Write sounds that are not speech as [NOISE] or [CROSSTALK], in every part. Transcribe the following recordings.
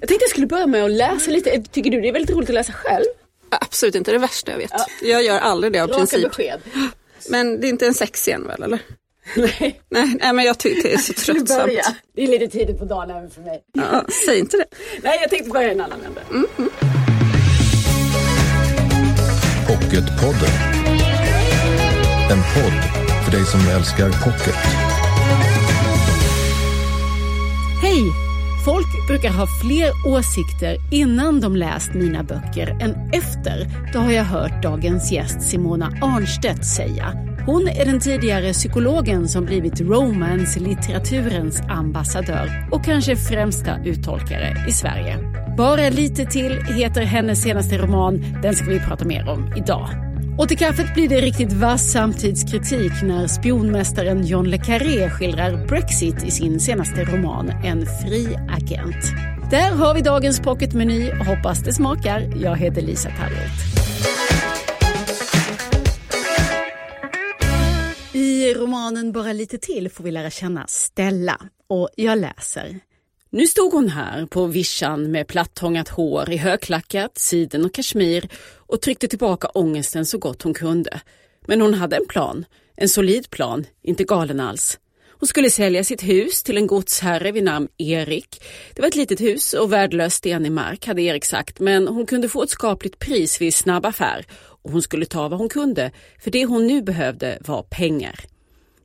Jag tänkte jag skulle börja med att läsa lite. Tycker du det är väldigt roligt att läsa själv? Absolut inte det värsta jag vet. Ja. Jag gör aldrig det av Raka princip. besked. Men det är inte en sexscen väl eller? [LAUGHS] Nej. Nej, nej men jag tycker det är så [LAUGHS] tröttsamt. börja. Det är lite tidigt på dagen även för mig. Ja, säg inte det. Nej, jag tänkte börja i en annan ände. Pocketpodden. En podd för dig som älskar pocket. Hej! Folk brukar ha fler åsikter innan de läst mina böcker än efter. Det har jag hört dagens gäst Simona Arnstedt säga. Hon är den tidigare psykologen som blivit romance-litteraturens ambassadör och kanske främsta uttolkare i Sverige. Bara lite till heter hennes senaste roman. Den ska vi prata mer om idag. Och till kaffet blir det riktigt vass samtidskritik när spionmästaren John le Carré skildrar Brexit i sin senaste roman En fri agent. Där har vi dagens pocketmeny. Hoppas det smakar. Jag heter Lisa Tallroth. I romanen Bara lite till får vi lära känna Stella och jag läser. Nu stod hon här på vischan med plattångat hår i högklackat, siden och kashmir och tryckte tillbaka ångesten så gott hon kunde. Men hon hade en plan, en solid plan, inte galen alls. Hon skulle sälja sitt hus till en godsherre vid namn Erik. Det var ett litet hus och värdelös sten i mark hade Erik sagt, men hon kunde få ett skapligt pris vid snabb affär och hon skulle ta vad hon kunde, för det hon nu behövde var pengar.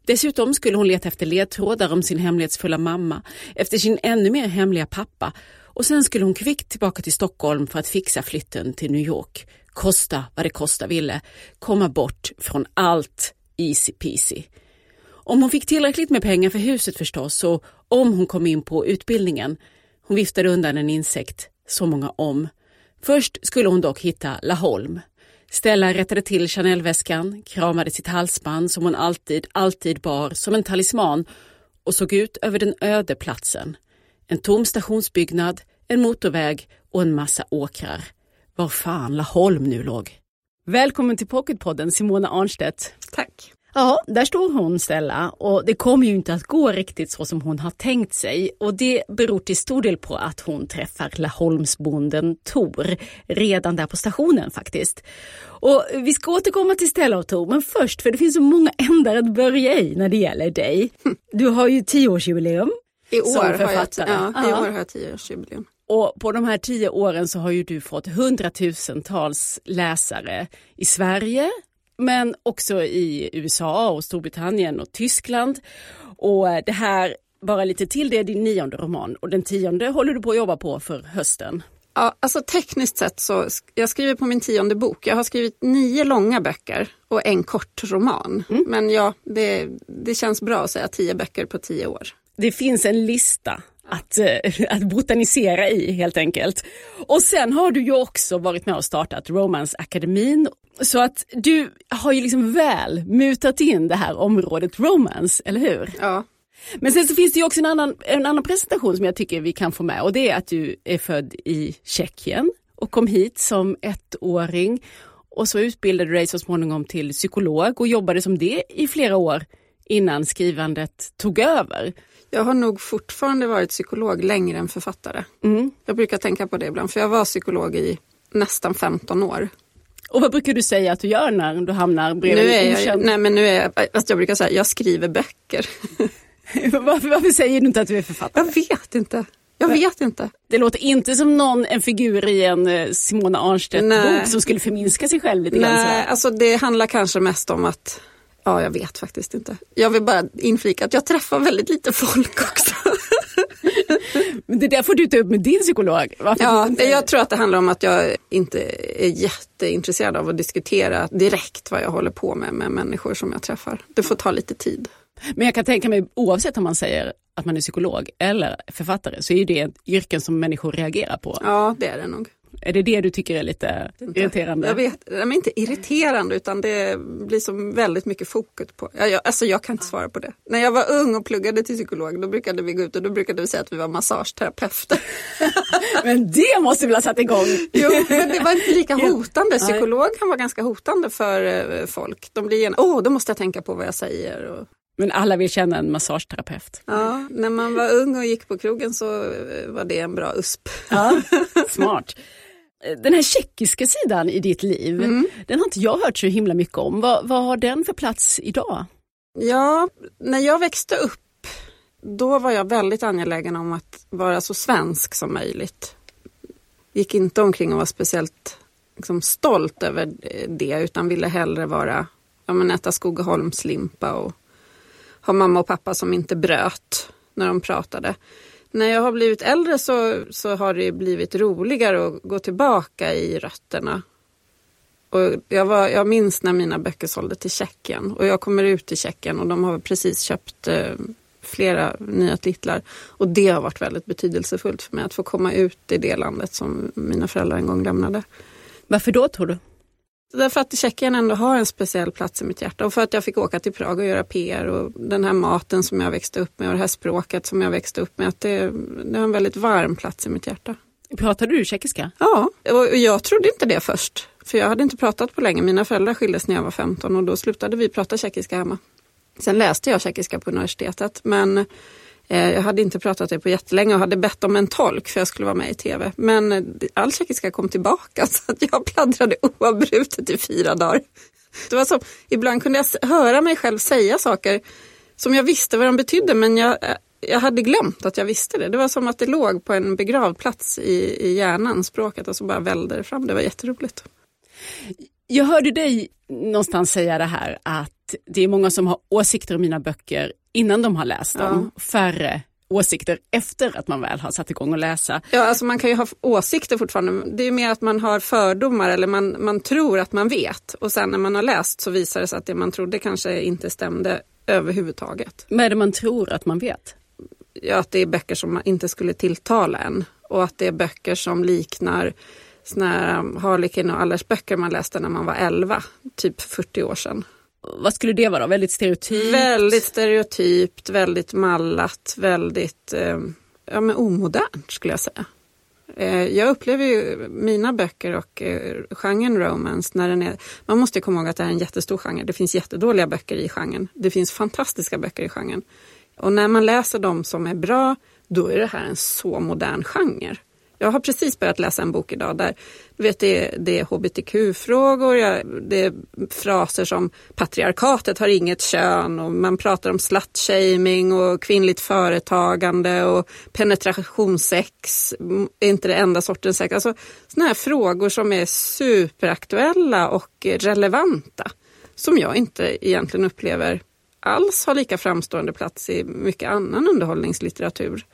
Dessutom skulle hon leta efter ledtrådar om sin hemlighetsfulla mamma, efter sin ännu mer hemliga pappa och sen skulle hon kvickt tillbaka till Stockholm för att fixa flytten till New York. Kosta vad det kosta ville. Komma bort från allt easy peasy. Om hon fick tillräckligt med pengar för huset förstås och om hon kom in på utbildningen. Hon viftade undan en insekt, så många om. Först skulle hon dock hitta Laholm. Stella rättade till Chanel-väskan, kramade sitt halsband som hon alltid, alltid bar som en talisman och såg ut över den öde platsen. En tom stationsbyggnad, en motorväg och en massa åkrar. Var fan Laholm nu låg. Välkommen till Pocketpodden Simona Arnstedt. Tack. Ja, där står hon Stella och det kommer ju inte att gå riktigt så som hon har tänkt sig och det beror till stor del på att hon träffar Laholmsbonden Tor redan där på stationen faktiskt. Och vi ska återkomma till Stella och Tor men först för det finns så många ändar att börja i när det gäller dig. [LAUGHS] Du har ju tioårsjubileum I år, som har jag, ja, i år har jag tioårsjubileum. Och på de här tio åren så har ju du fått hundratusentals läsare i Sverige, men också i USA och Storbritannien och Tyskland. Och eh, det här, bara lite till, det är din nionde roman och den tionde håller du på att jobba på för hösten. Ja, alltså tekniskt sett så, jag skriver på min tionde bok. Jag har skrivit nio långa böcker och en kort roman. Men ja, det, det känns bra att säga tio böcker på tio år. Det finns en lista att, eh, att botanisera i helt enkelt. Och sen har du ju också varit med och startat Romance Akademin. Så att du har ju liksom väl mutat in det här området romance, eller hur? Ja, Men sen så finns det ju också en annan, en annan presentation som jag tycker vi kan få med och det är att du är född i Tjeckien och kom hit som ettåring och så utbildade du dig så småningom till psykolog och jobbade som det i flera år innan skrivandet tog över. Jag har nog fortfarande varit psykolog längre än författare. Jag brukar tänka på det ibland, för jag var psykolog i nästan 15 år. Och vad brukar du säga att du gör när du hamnar bredvid Nu är jag, okänd? nej men nu är jag, alltså jag brukar säga, jag skriver böcker. [LAUGHS] varför, varför säger du inte att du är författare? Jag vet inte. Jag vet inte. Det låter inte som någon, en figur i en eh, Simona Arnstedt-bok som skulle förminska sig själv lite grann. Nej, alltså det handlar kanske mest om att, ja jag vet faktiskt inte. Jag vill bara inflika att jag träffar väldigt lite folk också. [LAUGHS] Men det där får du ta upp med din psykolog. Varför Ja, inte- jag tror att det handlar om att jag inte är jätteintresserad av att diskutera direkt vad jag håller på med med människor som jag träffar. Det får ta lite tid. Men jag kan tänka mig oavsett om man säger att man är psykolog eller författare så är det ett yrken som människor reagerar på. Ja, det är det nog. Är det det du tycker är lite irriterande? Jag vet, är inte irriterande utan det blir så väldigt mycket fokus på. Jag, jag, alltså jag kan inte svara på det. När jag var ung och pluggade till psykolog då brukade vi gå ut och då brukade vi säga att vi var massageterapeuter. [LAUGHS] Men det måste vi ha satt igång? Jo, men det var inte lika [LAUGHS] hotande. Psykolog kan vara ganska hotande för eh, folk. De blir gärna, åh, då måste jag tänka på vad jag säger. Och, Men alla vill känna en massageterapeut. Ja, när man var ung och gick på krogen så eh, var det en bra USP. Ja, [LAUGHS] smart. Den här tjeckiska sidan i ditt liv, mm. den har inte jag hört så himla mycket om. Vad, vad har den för plats idag? Ja, när jag växte upp, då var jag väldigt angelägen om att vara så svensk som möjligt. Gick inte omkring och var speciellt liksom, stolt över det, utan ville hellre vara, ja men äta Skogaholmslimpa och ha mamma och pappa som inte bröt när de pratade. När jag har blivit äldre så, så har det blivit roligare att gå tillbaka i rötterna. Och jag, var, jag minns när mina böcker sålde till Tjeckien och jag kommer ut till Tjeckien och de har precis köpt eh, flera nya titlar. Och det har varit väldigt betydelsefullt för mig att få komma ut i det landet som mina föräldrar en gång lämnade. Varför då tror du? Därför att Tjeckien ändå har en speciell plats i mitt hjärta och för att jag fick åka till Prag och göra PR och den här maten som jag växte upp med och det här språket som jag växte upp med. Att det, det har en väldigt varm plats i mitt hjärta. Pratar du tjeckiska? Ja, och jag trodde inte det först. För jag hade inte pratat på länge. Mina föräldrar skildes när jag var 15 och då slutade vi prata tjeckiska hemma. Sen läste jag tjeckiska på universitetet men Eh, jag hade inte pratat det på jättelänge och hade bett om en tolk för jag skulle vara med i tv. Men eh, all tjeckiska kom tillbaka [LAUGHS] så att jag pladdrade oavbrutet i fyra dagar. Det var som, ibland kunde jag höra mig själv säga saker som jag visste vad de betydde men jag, eh, jag hade glömt att jag visste det. Det var som att det låg på en begravd plats i, i hjärnan, språket, och så bara vällde det fram. Det var jätteroligt. Jag hörde dig någonstans säga det här att det är många som har åsikter om mina böcker innan de har läst dem, ja. färre åsikter efter att man väl har satt igång och läsa. Ja, alltså man kan ju ha åsikter fortfarande. Det är mer att man har fördomar eller man, man tror att man vet och sen när man har läst så visar det sig att det man trodde kanske inte stämde överhuvudtaget. Vad är det man tror att man vet? Ja, att det är böcker som inte skulle tilltala en och att det är böcker som liknar såna här Harlekin och Allers böcker man läste när man var 11, typ 40 år sedan vad skulle det vara? Väldigt stereotypt? Väldigt stereotypt, väldigt mallat, väldigt eh, ja, men omodernt skulle jag säga. Eh, jag upplever ju mina böcker och eh, genren romance när den är... Man måste komma ihåg att det är en jättestor genre. Det finns jättedåliga böcker i genren. Det finns fantastiska böcker i genren. Och när man läser de som är bra, då är det här en så modern genre. Jag har precis börjat läsa en bok idag där vet, det, är, det är hbtq-frågor, det är fraser som patriarkatet har inget kön och man pratar om slutshaming och kvinnligt företagande och penetrationssex är inte det enda sortens sex. Alltså sådana här frågor som är superaktuella och relevanta som jag inte egentligen upplever alls har lika framstående plats i mycket annan underhållningslitteratur.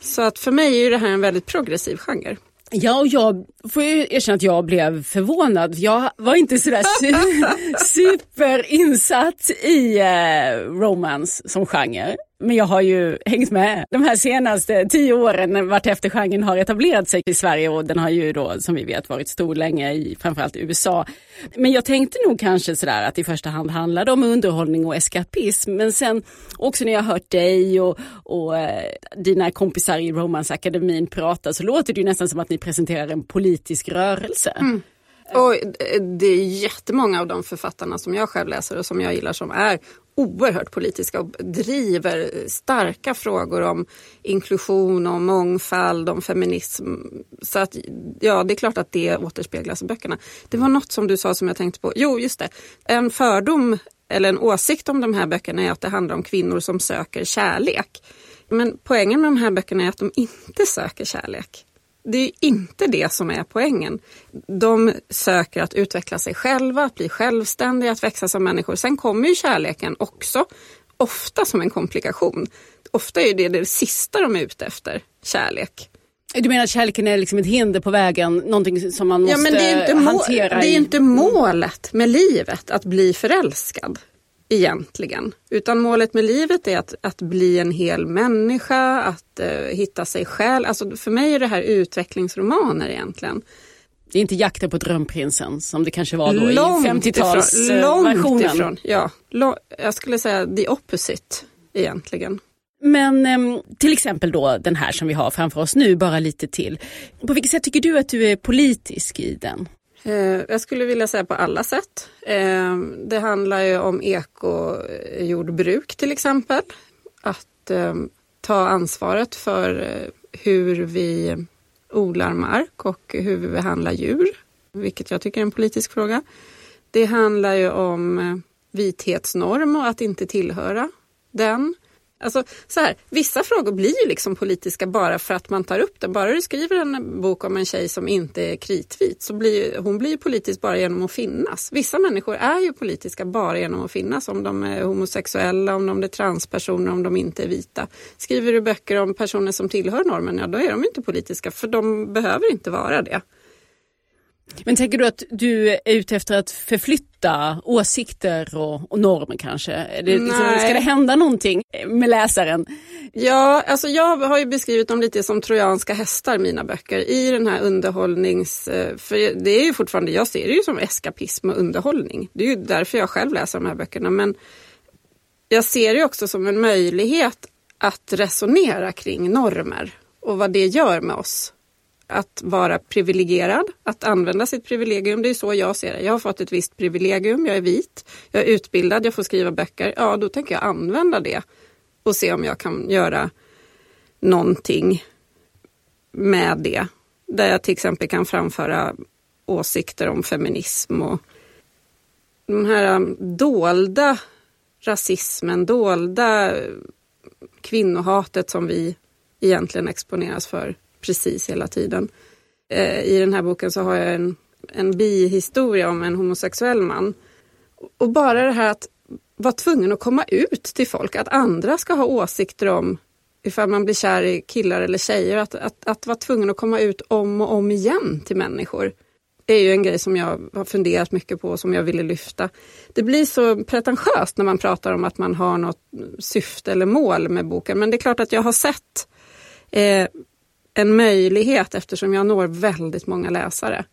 Så att för mig är det här en väldigt progressiv genre. Ja, och jag får ju erkänna att jag blev förvånad. Jag var inte sådär su [LAUGHS] superinsatt i eh, romance som genre. Men jag har ju hängt med de här senaste tio åren vartefter genren har etablerat sig i Sverige och den har ju då som vi vet varit stor länge i framförallt USA. Men jag tänkte nog kanske sådär att i första hand handlade om underhållning och eskapism. Men sen också när jag hört dig och, och eh, dina kompisar i Romansakademin prata så låter det ju nästan som att ni presenterar en politisk rörelse. Mm. Och eh, det är jättemånga av de författarna som jag själv läser och som jag gillar som är oerhört politiska och driver starka frågor om inklusion, om mångfald, om feminism. Så att ja, det är klart att det återspeglas i böckerna. Det var något som du sa som jag tänkte på. Jo, just det. En fördom eller en åsikt om de här böckerna är att det handlar om kvinnor som söker kärlek. Men poängen med de här böckerna är att de inte söker kärlek det är inte det som är poängen. De söker att utveckla sig själva, att bli självständiga, att växa som människor. Sen kommer ju kärleken också, ofta som en komplikation. Ofta är det det sista de är ute efter, kärlek. Du menar att kärleken är liksom ett hinder på vägen, någonting som man måste ja, men det är inte hantera? Det är inte målet med livet, att bli förälskad egentligen. Utan målet med livet är att, att bli en hel människa, att uh, hitta sig själv. Alltså för mig är det här utvecklingsromaner egentligen. Det är inte jakten på drömprinsen som det kanske var då långt i 50-talsversionen. Långt ifrån, ja. Jag skulle säga the opposite egentligen. Men um, till exempel då den här som vi har framför oss nu, bara lite till. På vilket sätt tycker du att du är politisk i den? Eh, jag skulle vilja säga på alla sätt. Eh, det handlar ju om ekojordbruk till exempel. Att eh, ta ansvaret för hur vi odlar mark och hur vi behandlar djur, vilket jag tycker är en politisk fråga. Det handlar ju om vithetsnorm och att inte tillhöra den. Alltså, så här, vissa frågor blir ju liksom politiska bara för att man tar upp dem. Bara du skriver en bok om en tjej som inte är kritvit så blir hon blir politisk bara genom att finnas. Vissa människor är ju politiska bara genom att finnas. Om de är homosexuella, om de är transpersoner, om de inte är vita. Skriver du böcker om personer som tillhör normen, ja då är de inte politiska för de behöver inte vara det. Men tänker du att du är ute efter att förflytta åsikter och, och normer kanske? Är det, liksom, ska det hända någonting med läsaren? Ja, alltså jag har ju beskrivit dem lite som trojanska hästar, mina böcker, i den här underhållnings... Eh, för det är ju fortfarande, jag ser det ju som eskapism och underhållning. Det är ju därför jag själv läser de här böckerna. Men jag ser det också som en möjlighet att resonera kring normer och vad det gör med oss att vara privilegierad, att använda sitt privilegium. Det är så jag ser det. Jag har fått ett visst privilegium, jag är vit, jag är utbildad, jag får skriva böcker. Ja, då tänker jag använda det och se om jag kan göra någonting med det. Där jag till exempel kan framföra åsikter om feminism och den här um, dolda rasismen, dolda kvinnohatet som vi egentligen exponeras för precis hela tiden. Eh, I den här boken så har jag en, en bihistoria om en homosexuell man. Och bara det här att vara tvungen att komma ut till folk, att andra ska ha åsikter om ifall man blir kär i killar eller tjejer, att, att, att vara tvungen att komma ut om och om igen till människor är ju en grej som jag har funderat mycket på och som jag ville lyfta. Det blir så pretentiöst när man pratar om att man har något syfte eller mål med boken, men det är klart att jag har sett eh, en möjlighet, eftersom jag når väldigt många läsare,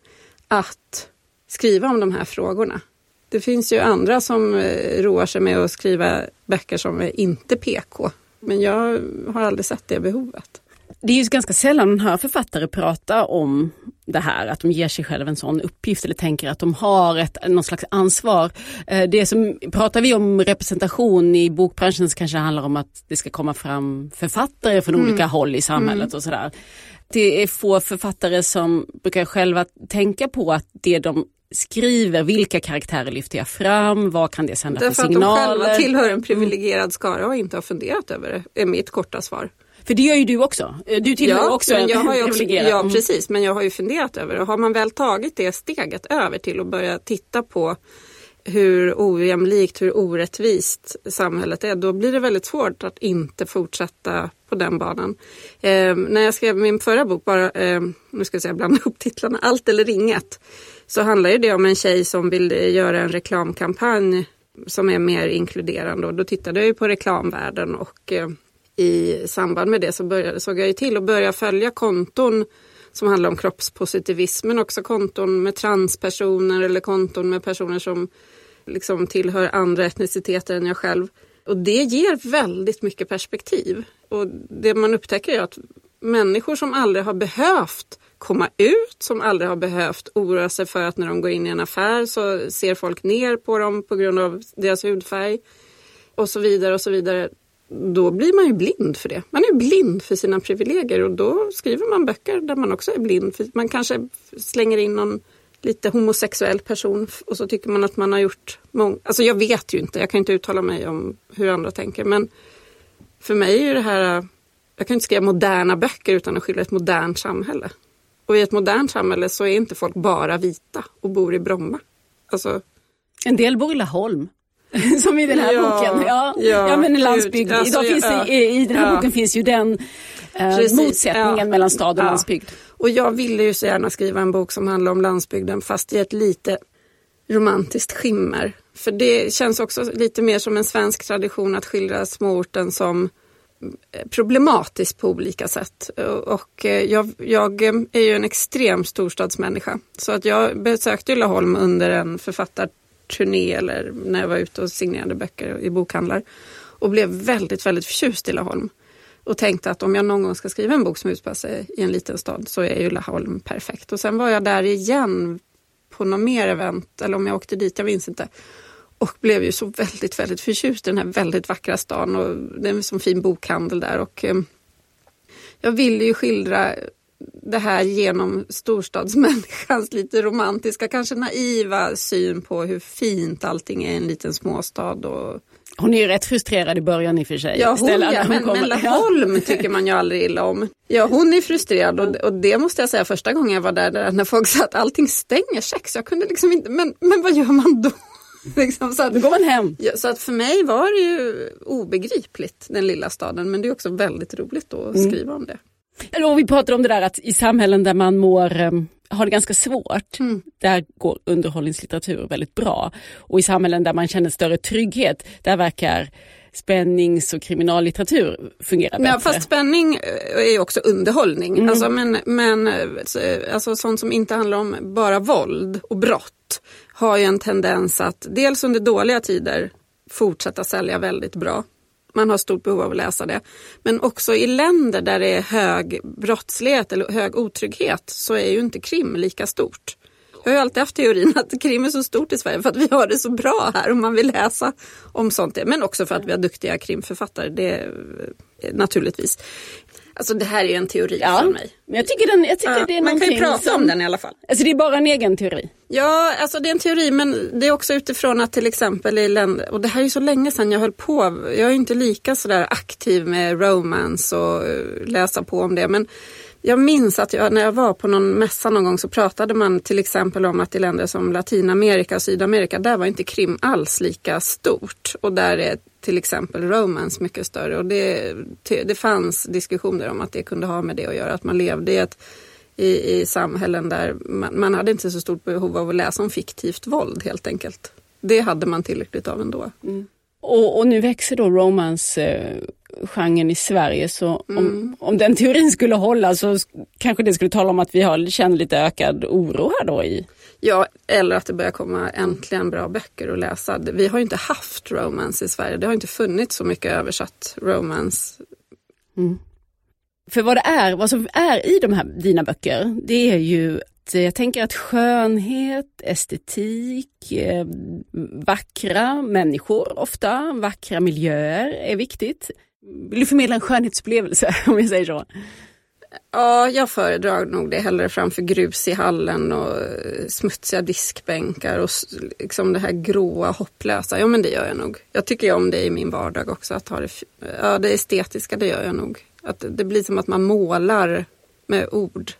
att skriva om de här frågorna. Det finns ju andra som eh, roar sig med att skriva böcker som är inte PK, men jag har aldrig sett det behovet. Det är ju ganska sällan man hör författare prata om det här, att de ger sig själva en sån uppgift eller tänker att de har ett någon slags ansvar. Eh, det som, pratar vi om representation i bokbranschen så kanske det handlar om att det ska komma fram författare från mm. olika håll i samhället mm. och sådär. Det är få författare som brukar själva tänka på att det de skriver, vilka karaktärer lyfter jag fram, vad kan det sända Därför för signaler? Därför att de själva tillhör en privilegierad skara och inte har funderat över det, är mitt korta svar. För det gör ju du också. Du tillhör ja, också en jag har också, Ja mm. precis, men jag har ju funderat över det. Har man väl tagit det steget över till att börja titta på hur ojämlikt, hur orättvist samhället är, då blir det väldigt svårt att inte fortsätta på den banan. Eh, när jag skrev min förra bok, bara, eh, nu ska jag säga blanda ihop titlarna, Allt eller inget, så handlar det om en tjej som vill göra en reklamkampanj som är mer inkluderande och då tittade jag ju på reklamvärlden och eh, i samband med det så började, såg jag ju till att börja följa konton som handlar om kroppspositivism men också konton med transpersoner eller konton med personer som liksom tillhör andra etniciteter än jag själv. Och det ger väldigt mycket perspektiv. Och det man upptäcker är att människor som aldrig har behövt komma ut, som aldrig har behövt oroa sig för att när de går in i en affär så ser folk ner på dem på grund av deras hudfärg och så vidare och så vidare då blir man ju blind för det. Man är blind för sina privilegier och då skriver man böcker där man också är blind. För man kanske slänger in någon lite homosexuell person och så tycker man att man har gjort många... Alltså jag vet ju inte, jag kan inte uttala mig om hur andra tänker men för mig är det här... Jag kan inte skriva moderna böcker utan att skilja ett modernt samhälle. Och i ett modernt samhälle så är inte folk bara vita och bor i Bromma. Alltså, en del bor i Laholm. [LAUGHS] som i den här ja, boken. Ja, ja, ja men landsbygd. Alltså, Idag finns det, i, I den här boken finns ju den eh, motsättningen mellan stad och landsbygd. Och jag ville ju så gärna skriva en bok som handlar om landsbygden fast i ett lite romantiskt skimmer. För det känns också lite mer som en svensk tradition att skildra småorten som eh, problematisk på olika sätt. Och eh, jag, jag, är ju en extrem storstadsmänniska. Så att jag besökte Laholm under en författar turné eller när jag var ute och signerade böcker i bokhandlar och blev väldigt, väldigt förtjust i Laholm. Och tänkte att om jag någon gång ska skriva en bok som utspelar sig i en liten stad så är ju Laholm perfekt. Och sen var jag där igen på något mer event eller om jag åkte dit, jag minns inte. Och blev ju så väldigt, väldigt förtjust i den här väldigt vackra stan och det är en sån fin bokhandel där. Och, eh, jag ville ju skildra det här genom storstadsmänniskans lite romantiska, kanske naiva syn på hur fint allting är i en liten småstad. Och... Hon är ju rätt frustrerad i början i och för sig. Ja, hon, ja, hon men, men Laholm tycker man ju aldrig illa om. Ja, hon är frustrerad och, och det måste jag säga första gången jag var där, där när folk sa att allting stänger sex. Jag kunde liksom inte, men, men vad gör man då? [LAUGHS] liksom, så att, då går man hem. Ja, så att för mig var det ju obegripligt, den lilla staden. Men det är också väldigt roligt att mm. skriva om det. Och vi pratar om det där att i samhällen där man mår um, har det ganska svårt, mm. där går underhållningslitteratur väldigt bra. Och i samhällen där man känner större trygghet, där verkar spännings och kriminallitteratur fungera bättre. Ja, fast spänning eh, är ju också underhållning. Mm. Alltså, men men eh, alltså, sånt som inte handlar om bara våld och brott har ju en tendens att dels under dåliga tider fortsätta sälja väldigt bra man har stort behov av att läsa det. Men också i länder där det är hög brottslighet eller hög otrygghet så är ju inte krim lika stort. Jag har ju alltid haft teorin att krim är så stort i Sverige för att vi har det så bra här och man vill läsa om sånt. Men också för att vi har duktiga krimförfattare, det naturligtvis. Alltså det här är ju en teori ja, för mig. Men jag tycker, den, jag tycker ja, det är Man kan ju prata som, om den i alla fall. Alltså det är bara en egen teori. Ja, alltså det är en teori men det är också utifrån att till exempel i länder, och det här är ju så länge sedan jag höll på, jag är inte lika sådär aktiv med romance och eh, läsa på om det men jag minns att jag, när jag var på någon mässa någon gång så pratade man till exempel om att i länder som Latinamerika och Sydamerika, där var inte krim alls lika stort. Och där är till exempel romance mycket större. Och det, det fanns diskussioner om att det kunde ha med det att göra, att man levde i ett i, i samhällen där man, man hade inte så stort behov av att läsa om fiktivt våld helt enkelt. Det hade man tillräckligt av ändå. Mm. Och, och, nu växer då romance eh, genren i Sverige så mm. om, om den teorin skulle hålla så kanske det skulle tala om att vi har, känner lite ökad oro här då i Ja, eller att det börjar komma äntligen bra böcker att läsa. Vi har inte haft romance i Sverige. Det har inte funnits så mycket översatt romance. Mm. För vad det är, vad som är i de här dina böcker, det är ju jag tänker att skönhet, estetik, eh, vackra människor ofta, vackra miljöer är viktigt. Vill du förmedla en skönhetsupplevelse [LAUGHS] om jag säger så? Ja, jag föredrar nog det hellre framför grus i hallen och eh, smutsiga diskbänkar och liksom det här gråa hopplösa. Ja, men det gör jag nog. Jag tycker om det i min vardag också. Att ha det, ja, det estetiska, det gör jag nog. Att det blir som att man målar med ord.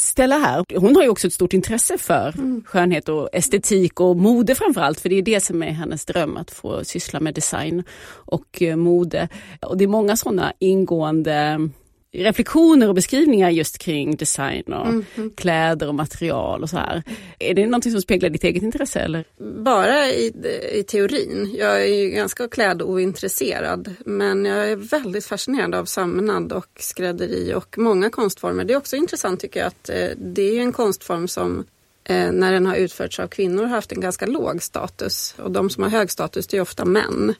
Stella här, hon har ju också ett stort intresse för mm. skönhet och estetik och mode framförallt, för det är det som är hennes dröm, att få syssla med design och eh, mode. Och det är många sådana ingående reflektioner och beskrivningar just kring design och mm, kläder och material och så här. Är det någonting som speglar ditt eget intresse? Eller? Bara i, i teorin. Jag är ju ganska klädointresserad men jag är väldigt fascinerad av sömnad och skrädderi och många konstformer. Det är också intressant tycker jag att eh, det är en konstform som eh, när den har utförts av kvinnor har haft en ganska låg status och de som har hög status det är ofta män.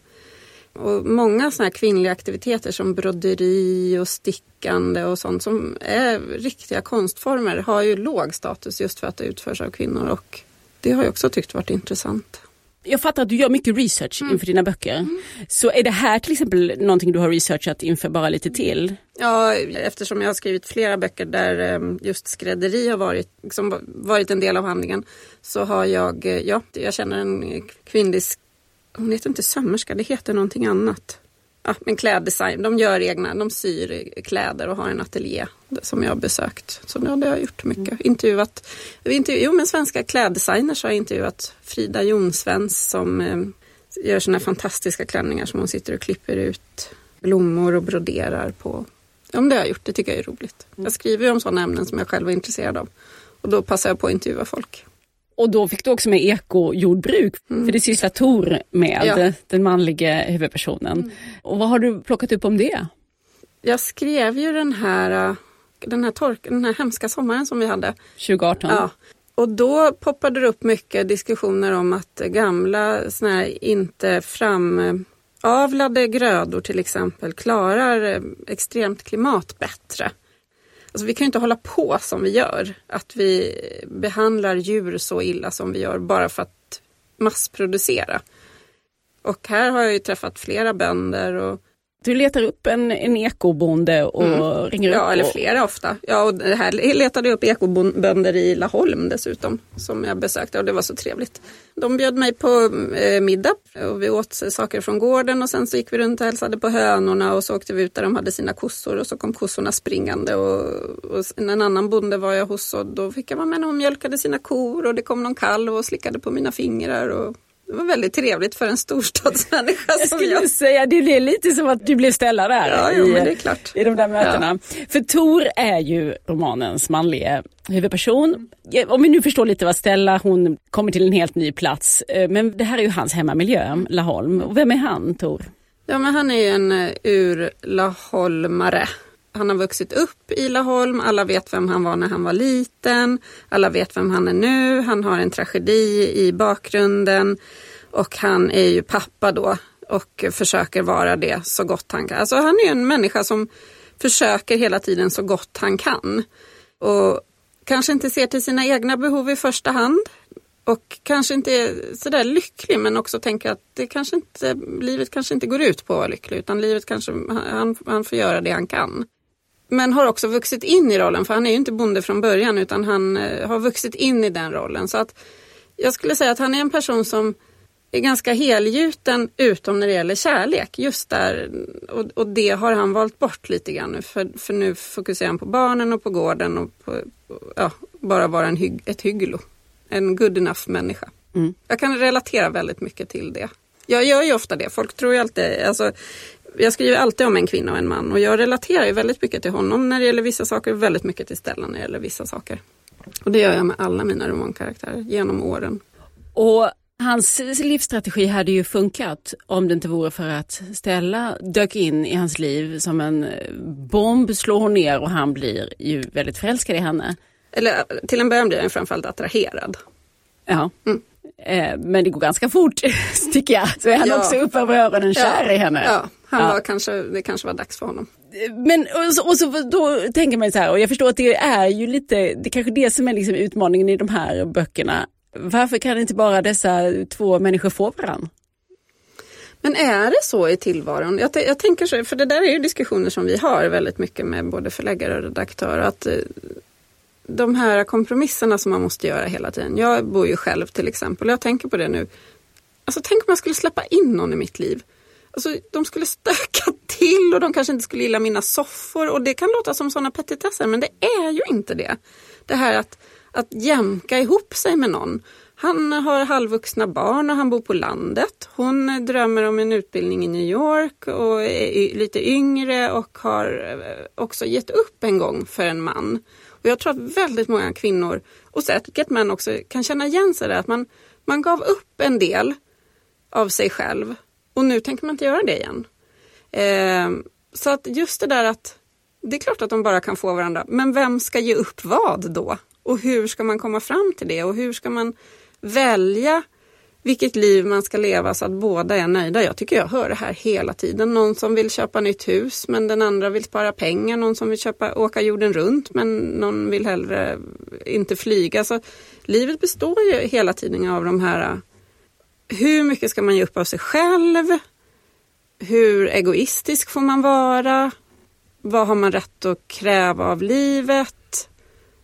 Och många såna här kvinnliga aktiviteter som broderi och stickande och sånt som är riktiga konstformer har ju låg status just för att det utförs av kvinnor och det har jag också tyckt varit intressant. Jag fattar att du gör mycket research mm. inför dina böcker. Mm. Så är det här till exempel någonting du har researchat inför bara lite till? Ja, eftersom jag har skrivit flera böcker där ehm, just skrädderi har varit, liksom, varit en del av handlingen så har jag, eh, ja, jag känner en kvinnlig hon heter inte sömmerska, det heter någonting annat. Ja, men kläddesign, de gör egna, de syr kläder och har en ateljé som jag har besökt. Så ja, det har jag gjort mycket. Mm. Intervjuat, intervju, jo men svenska kläddesigners har jag intervjuat Frida Jonsvens som eh, gör såna fantastiska klänningar som hon sitter och klipper ut blommor och broderar på. Ja, men det har jag gjort, det tycker jag är roligt. Jag skriver ju om sådana ämnen som jag själv är intresserad av. Och då passar jag på att intervjua folk. Och då fick du också med ekojordbruk, mm. för det sysslar Tor med, ja. den manliga huvudpersonen. Mm. Och vad har du plockat upp om det? Jag skrev ju den här, den här, tork, den här hemska sommaren som vi hade. 2018. Ja. Och då poppade det upp mycket diskussioner om att gamla såna här inte framavlade grödor till exempel klarar extremt klimat bättre. Alltså vi kan ju inte hålla på som vi gör. Att vi behandlar djur så illa som vi gör bara för att massproducera. Och här har jag ju träffat flera bönder och du letar upp en, en ekobonde och mm. ringer upp? Ja, eller flera ofta. Ja, och här letade jag upp ekobönder i Laholm dessutom, som jag besökte och det var så trevligt. De bjöd mig på eh, middag och vi åt saker från gården och sen så gick vi runt och hälsade på hönorna och så åkte vi ut där de hade sina kossor och så kom kossorna springande och, och en annan bonde var jag hos och då fick jag vara med när hon mjölkade sina kor och det kom någon kalv och slickade på mina fingrar och det var väldigt trevligt för en storstadsmänniska jag som jag. säga, det blev lite som att du blev ställa där ja, i, jo, men det är klart. i de där mötena. Ja. För Tor är ju romanens manliga huvudperson. Om vi nu förstår lite vad Stella, hon kommer till en helt ny plats. Eh, men det här är ju hans hemmamiljö, Laholm. Och vem är han, Tor? Ja, men han är ju en uh, ur-laholmare han har vuxit upp i Laholm, alla vet vem han var när han var liten, alla vet vem han är nu, han har en tragedi i bakgrunden och han är ju pappa då och försöker vara det så gott han kan. Alltså han är en människa som försöker hela tiden så gott han kan. Och kanske inte ser till sina egna behov i första hand. Och kanske inte är sådär lycklig men också tänker att det kanske inte, livet kanske inte går ut på att vara lycklig utan livet kanske, han, han får göra det han kan. Men har också vuxit in i rollen, för han är ju inte bonde från början utan han eh, har vuxit in i den rollen. Så att jag skulle säga att han är en person som är ganska helgjuten utom när det gäller kärlek. Just där, och, och det har han valt bort lite grann nu. För, för nu fokuserar han på barnen och på gården och på, ja, bara vara en hygg, ett hygglo. En good enough människa. Mm. Jag kan relatera väldigt mycket till det. Jag gör ju ofta det. Folk tror ju alltid, alltså, jag skriver alltid om en kvinna och en man och jag relaterar ju väldigt mycket till honom när det gäller vissa saker och väldigt mycket till Stellan när det gäller vissa saker. Och det gör jag med alla mina romankaraktärer genom åren. Och hans livsstrategi hade ju funkat om det inte vore för att Stella dök in i hans liv som en bomb, slår hon ner och han blir ju väldigt förälskad i henne. Eller till en början blir han framförallt attraherad. Ja. Mm. Eh, men det går ganska fort [LAUGHS] tycker jag. Så är han ja. också upp över öronen kär ja. i henne. Ja, han var kanske, det kanske var dags för honom. Men och så, och så, då tänker man så här, och jag förstår att det är ju lite, det kanske det som är liksom utmaningen i de här böckerna. Varför kan inte bara dessa två människor få varandra? Men är det så i tillvaron? Jag, jag, tänker så, för det där är ju diskussioner som vi har väldigt mycket med både förläggare och redaktör. Att eh, de här kompromisserna som man måste göra hela tiden. Jag bor ju själv till exempel jag tänker på det nu. Alltså tänk om jag skulle släppa in någon i mitt liv. Alltså, de skulle stöka till och de kanske inte skulle gilla mina soffor och det kan låta som sådana petitesser men det är ju inte det. Det här att, att jämka ihop sig med någon. Han har halvvuxna barn och han bor på landet. Hon drömmer om en utbildning i New York och är lite yngre och har eh, också gett upp en gång för en man. Och jag tror att väldigt många kvinnor och säkert män också kan känna igen sig där att man, man gav upp en del av sig själv och nu tänker man inte göra det igen. Eh, så att just det där att det är klart att de bara kan få varandra, men vem ska ge upp vad då? Och hur ska man komma fram till det och hur ska man välja vilket liv man ska leva så att båda är nöjda. Jag tycker jag hör det här hela tiden. Någon som vill köpa nytt hus men den andra vill spara pengar. Någon som vill köpa, åka jorden runt men någon vill hellre inte flyga. Så livet består ju hela tiden av de här hur mycket ska man ge upp av sig själv? Hur egoistisk får man vara? Vad har man rätt att kräva av livet?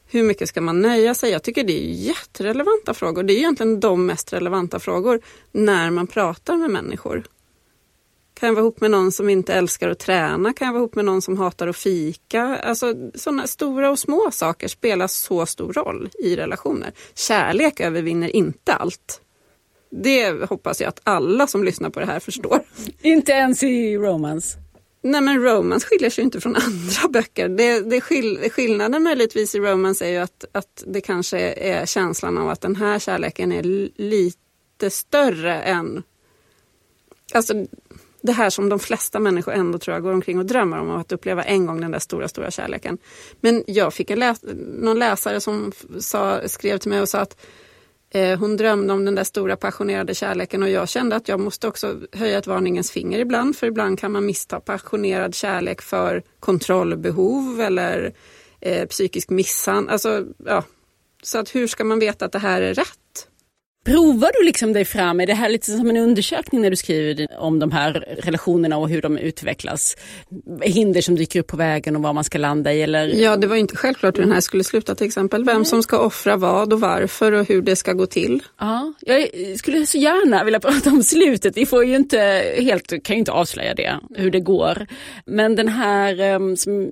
Hur mycket ska man nöja sig? Jag tycker det är jätterelevanta frågor. Det är egentligen de mest relevanta frågor när man pratar med människor. Kan jag vara ihop med någon som inte älskar att träna? Kan jag vara ihop med någon som hatar att fika? Alltså sådana stora och små saker spelar så stor roll i relationer. Kärlek övervinner inte allt. Det hoppas jag att alla som lyssnar på det här förstår. Inte ens i romance? Nej men romance skiljer sig inte från andra [LAUGHS] böcker. Det, det skill, skillnaden möjligtvis i romance är ju att, att det kanske är känslan av att den här kärleken är lite större än... Alltså det här som de flesta människor ändå tror jag går omkring och drömmer om att uppleva en gång den där stora, stora kärleken. Men jag fick en läs någon läsare som sa, skrev till mig och sa att Eh, hon drömde om den där stora passionerade kärleken och jag kände att jag måste också höja ett varningens finger ibland för ibland kan man missta passionerad kärlek för kontrollbehov eller eh, psykisk misshandel. Alltså, ja. Så att hur ska man veta att det här är rätt? Provar du liksom dig fram? Är det här lite som en undersökning när du skriver om de här relationerna och hur de utvecklas? Hinder som dyker upp på vägen och vad man ska landa i? Eller? Ja, det var inte självklart hur den här skulle sluta till exempel. Vem som ska offra vad och varför och hur det ska gå till. Ja, jag skulle så gärna vilja prata om slutet. Vi får ju inte helt, kan ju inte avslöja det, hur det går. Men den här ehm, som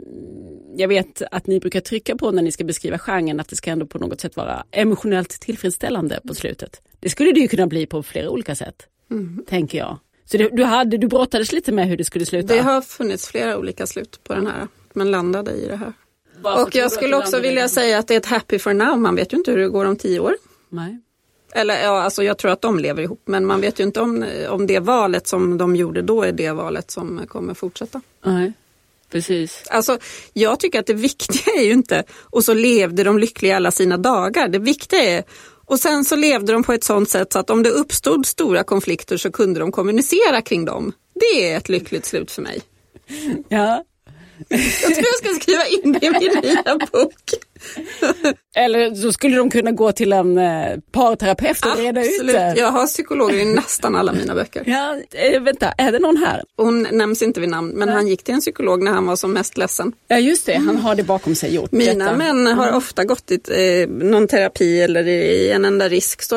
jag vet att ni brukar trycka på när ni ska beskriva genren att det ska ändå på något sätt vara emotionellt tillfredsställande på slutet. Det skulle det ju kunna bli på flera olika sätt, mm. tänker jag. Så det, du, hade, du brottades lite med hur det skulle sluta? Det har funnits flera olika slut på den här, men landade i det här. Varför och jag skulle också vilja säga att det är ett happy for now, man vet ju inte hur det går om tio år. Nej. Eller ja, alltså jag tror att de lever ihop, men man vet ju inte om, om det valet som de gjorde då är det valet som kommer fortsätta. Nej. Precis. Alltså, jag tycker att det viktiga är ju inte, och så levde de lyckliga alla sina dagar. Det viktiga är, och sen så levde de på ett sånt sätt så att om det uppstod stora konflikter så kunde de kommunicera kring dem. Det är ett lyckligt slut för mig. Ja, jag tror jag ska skriva in det i min nya bok. [LAUGHS] Eller så skulle de kunna gå till en eh, parterapeut och reda ut det. Jag har psykologer i nästan alla mina böcker. Ja, eh, vänta, är det någon här? Hon nämns inte vid namn, men Nej. han gick till en psykolog när han var som mest ledsen. Ja, just det, han har det bakom sig gjort. Mina detta. män har ofta gått i eh, någon terapi eller i en enda risk så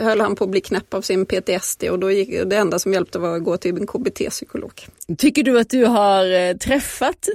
höll han på att bli knäpp av sin PTSD och då gick, det enda som hjälpte var att gå till en KBT-psykolog. Tycker du att du har eh, träffat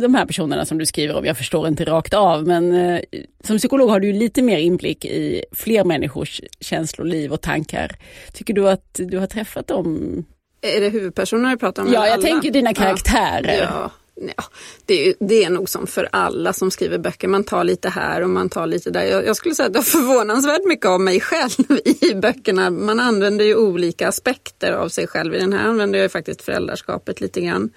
de här personerna som du skriver om? Jag förstår inte rakt av, men eh, som psykolog har du lite mer inblick i fler människors känslor, liv och tankar. Tycker du att du har träffat dem? Är det huvudpersonerna du pratar om? Ja, jag alla? tänker dina karaktärer. Ja. Ja, det, är, det är nog som för alla som skriver böcker, man tar lite här och man tar lite där. Jag, jag skulle säga att jag har förvånansvärt mycket av mig [LAUGHS] själv i böckerna. Man använder ju olika aspekter av sig själv. I den här använder jag faktiskt föräldraskapet lite grann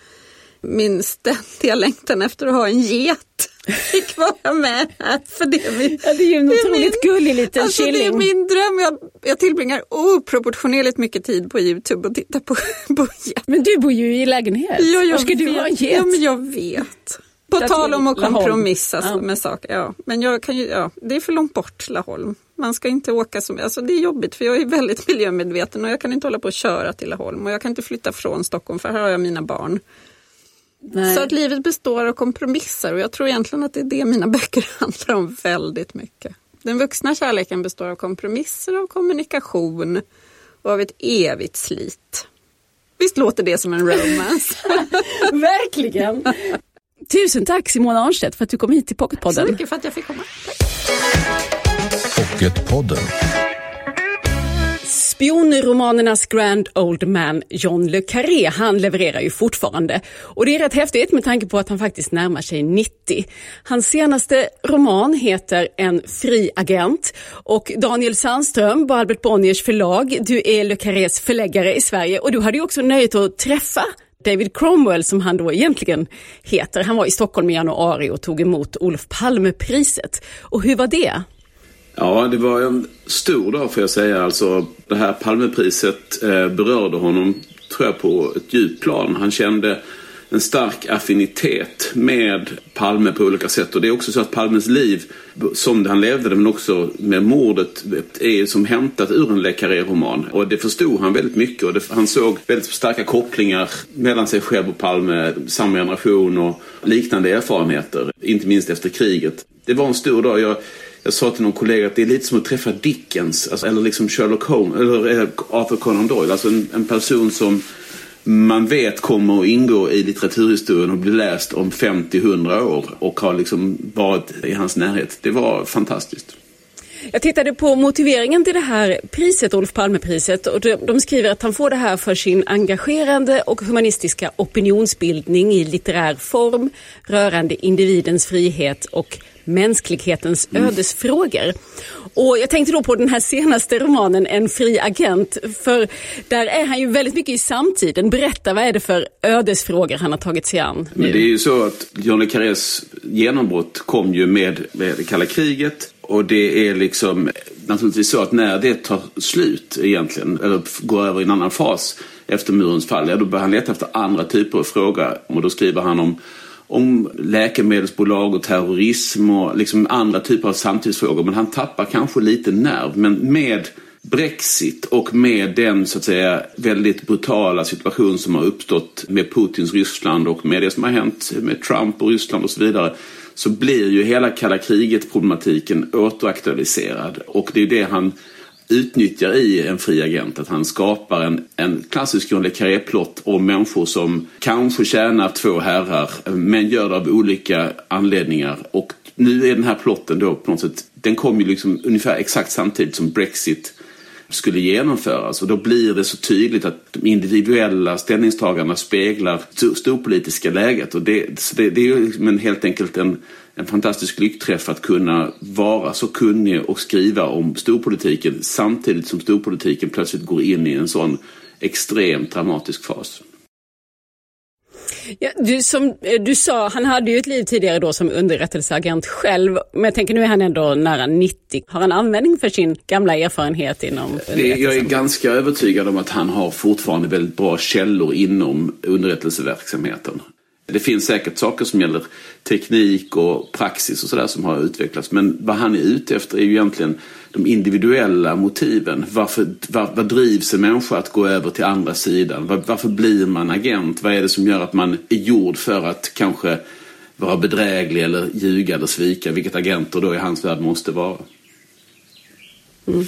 min ständiga längtan efter att ha en get [LAUGHS] fick vara med här. För det, är min, ja, det är ju en otroligt min, gullig liten alltså killing. Det är min dröm. Jag, jag tillbringar oproportionerligt mycket tid på Youtube och tittar på, [LAUGHS] på get. Men du bor ju i lägenhet. Ja, Var ska vet. du ha en get? Ja, men jag vet. På jag tal om att kompromissa ja. med saker. Ja. Men jag kan ju, ja, det är för långt bort Laholm. Man ska inte åka som, alltså det är jobbigt för jag är väldigt miljömedveten och jag kan inte hålla på att köra till Laholm och jag kan inte flytta från Stockholm för här har jag mina barn. Nej. Så att livet består av kompromisser och jag tror egentligen att det är det mina [LAUGHS] böcker handlar om väldigt mycket. Den vuxna kärleken består av kompromisser, av kommunikation och av ett evigt slit. Visst låter det som en romance? [LAUGHS] Verkligen! Tusen tack Simona Arnstedt för att du kom hit till Pocketpodden. Tack så mycket för att jag fick komma. Pocketpodden. Spionromanernas grand old man John le Carré, han levererar ju fortfarande. Och det är rätt häftigt med tanke på att han faktiskt närmar sig 90. Hans senaste roman heter En fri agent och Daniel Sandström på Albert Bonniers förlag, du är le Carrés förläggare i Sverige och du hade ju också nöjet att träffa David Cromwell som han då egentligen heter. Han var i Stockholm i januari och tog emot Olof Palmepriset. Och hur var det? Ja, det var en stor dag får jag säga. Alltså, det här Palmepriset eh, berörde honom, tror jag, på ett djupt plan. Han kände en stark affinitet med Palme på olika sätt. Och det är också så att Palmes liv, som han levde det, men också med mordet, är som hämtat ur en Le Carré-roman. Och det förstod han väldigt mycket. Och det, han såg väldigt starka kopplingar mellan sig själv och Palme, samma generation och liknande erfarenheter. Inte minst efter kriget. Det var en stor dag. Jag, jag sa till någon kollega att det är lite som att träffa Dickens, alltså, eller liksom Sherlock Holmes, eller eh, Arthur Conan Doyle. Alltså en, en person som man vet kommer att ingå i litteraturhistorien och bli läst om 50-100 år och har liksom varit i hans närhet. Det var fantastiskt. Jag tittade på motiveringen till det här priset, Olof Palmepriset, och de skriver att han får det här för sin engagerande och humanistiska opinionsbildning i litterär form rörande individens frihet och mänsklighetens mm. ödesfrågor. Och jag tänkte då på den här senaste romanen En fri agent, för där är han ju väldigt mycket i samtiden. Berätta, vad är det för ödesfrågor han har tagit sig an? Men det är ju så att John le Carrés genombrott kom ju med, med det kalla kriget och det är liksom naturligtvis så att när det tar slut egentligen, eller går över i en annan fas efter murens fall, ja, då börjar han leta efter andra typer av frågor. Och då skriver han om om läkemedelsbolag och terrorism och liksom andra typer av samtidsfrågor. Men han tappar kanske lite nerv. Men med Brexit och med den så att säga väldigt brutala situation som har uppstått med Putins Ryssland och med det som har hänt med Trump och Ryssland och så vidare så blir ju hela kalla kriget-problematiken återaktualiserad. Och det är det han utnyttjar i en fri agent. Att han skapar en, en klassisk John le Carré-plott om människor som kanske tjänar två herrar men gör det av olika anledningar. Och nu är den här plotten då på något sätt, den kom ju liksom ungefär exakt samtidigt som Brexit skulle genomföras. Och då blir det så tydligt att de individuella ställningstagarna speglar storpolitiska läget. Och det, det, det är ju liksom helt enkelt en, en fantastisk lyckträff att kunna vara så kunnig och skriva om storpolitiken samtidigt som storpolitiken plötsligt går in i en sån extremt dramatisk fas. Ja, du, som eh, du sa, han hade ju ett liv tidigare då som underrättelseagent själv. Men jag tänker nu är han ändå nära 90. Har han användning för sin gamla erfarenhet inom det, Jag är ganska övertygad om att han har fortfarande väldigt bra källor inom underrättelseverksamheten. Det finns säkert saker som gäller teknik och praxis och sådär som har utvecklats. Men vad han är ute efter är ju egentligen de individuella motiven. Varför, var, vad drivs en människa att gå över till andra sidan? Var, varför blir man agent? Vad är det som gör att man är gjord för att kanske vara bedräglig eller ljuga eller svika? Vilket agenter då i hans värld måste vara. Mm.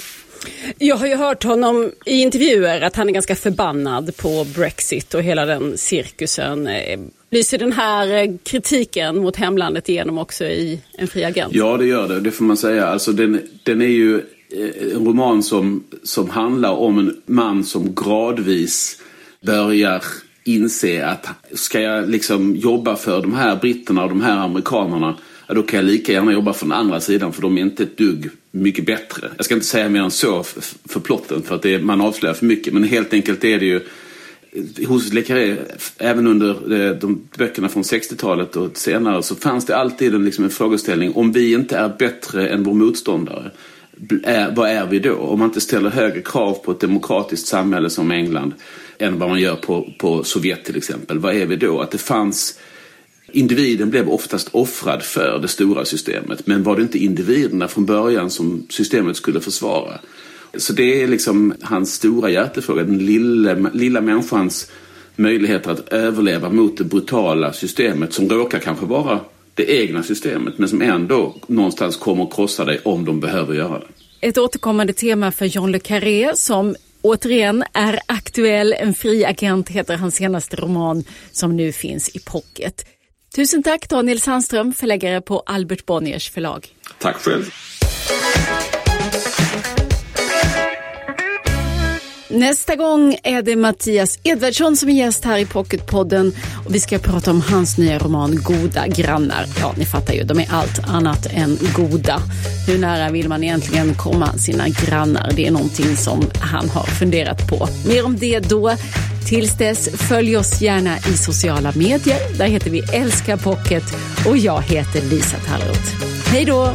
Jag har ju hört honom i intervjuer att han är ganska förbannad på Brexit och hela den cirkusen. Eh, Lyser den här eh, kritiken mot hemlandet igenom också i En fri agent? Ja, det gör det. Det får man säga. Alltså, den, den är ju eh, en roman som, som handlar om en man som gradvis börjar inse att ska jag liksom jobba för de här britterna och de här amerikanerna ja, då kan jag lika gärna jobba från andra sidan för de är inte ett dugg mycket bättre. Jag ska inte säga mer än så för plotten för att det, man avslöjar för mycket men helt enkelt är det ju hos Le Carré, även under eh, de böckerna från 60-talet och senare så fanns det alltid en, liksom en frågeställning om vi inte är bättre än vår motståndare. Är, vad är vi då? Om man inte ställer högre krav på ett demokratiskt samhälle som England än vad man gör på, på Sovjet till exempel. Vad är vi då? Att det fanns Individen blev oftast offrad för det stora systemet men var det inte individerna från början som systemet skulle försvara? Så det är liksom hans stora hjärtefråga, den lilla, lilla människans möjligheter att överleva mot det brutala systemet som råkar kanske vara det egna systemet men som ändå någonstans kommer att krossa dig om de behöver göra det. Ett återkommande tema för John le Carré som återigen är aktuell. En fri agent heter hans senaste roman som nu finns i pocket. Tusen tack Daniel Sandström, förläggare på Albert Bonniers förlag. Tack själv. Nästa gång är det Mattias Edvardsson som är gäst här i Pocketpodden och vi ska prata om hans nya roman Goda grannar. Ja, ni fattar ju, de är allt annat än goda. Hur nära vill man egentligen komma sina grannar? Det är någonting som han har funderat på. Mer om det då. Tills dess, följ oss gärna i sociala medier. Där heter vi Älska Pocket och jag heter Lisa Tallroth. Hej då!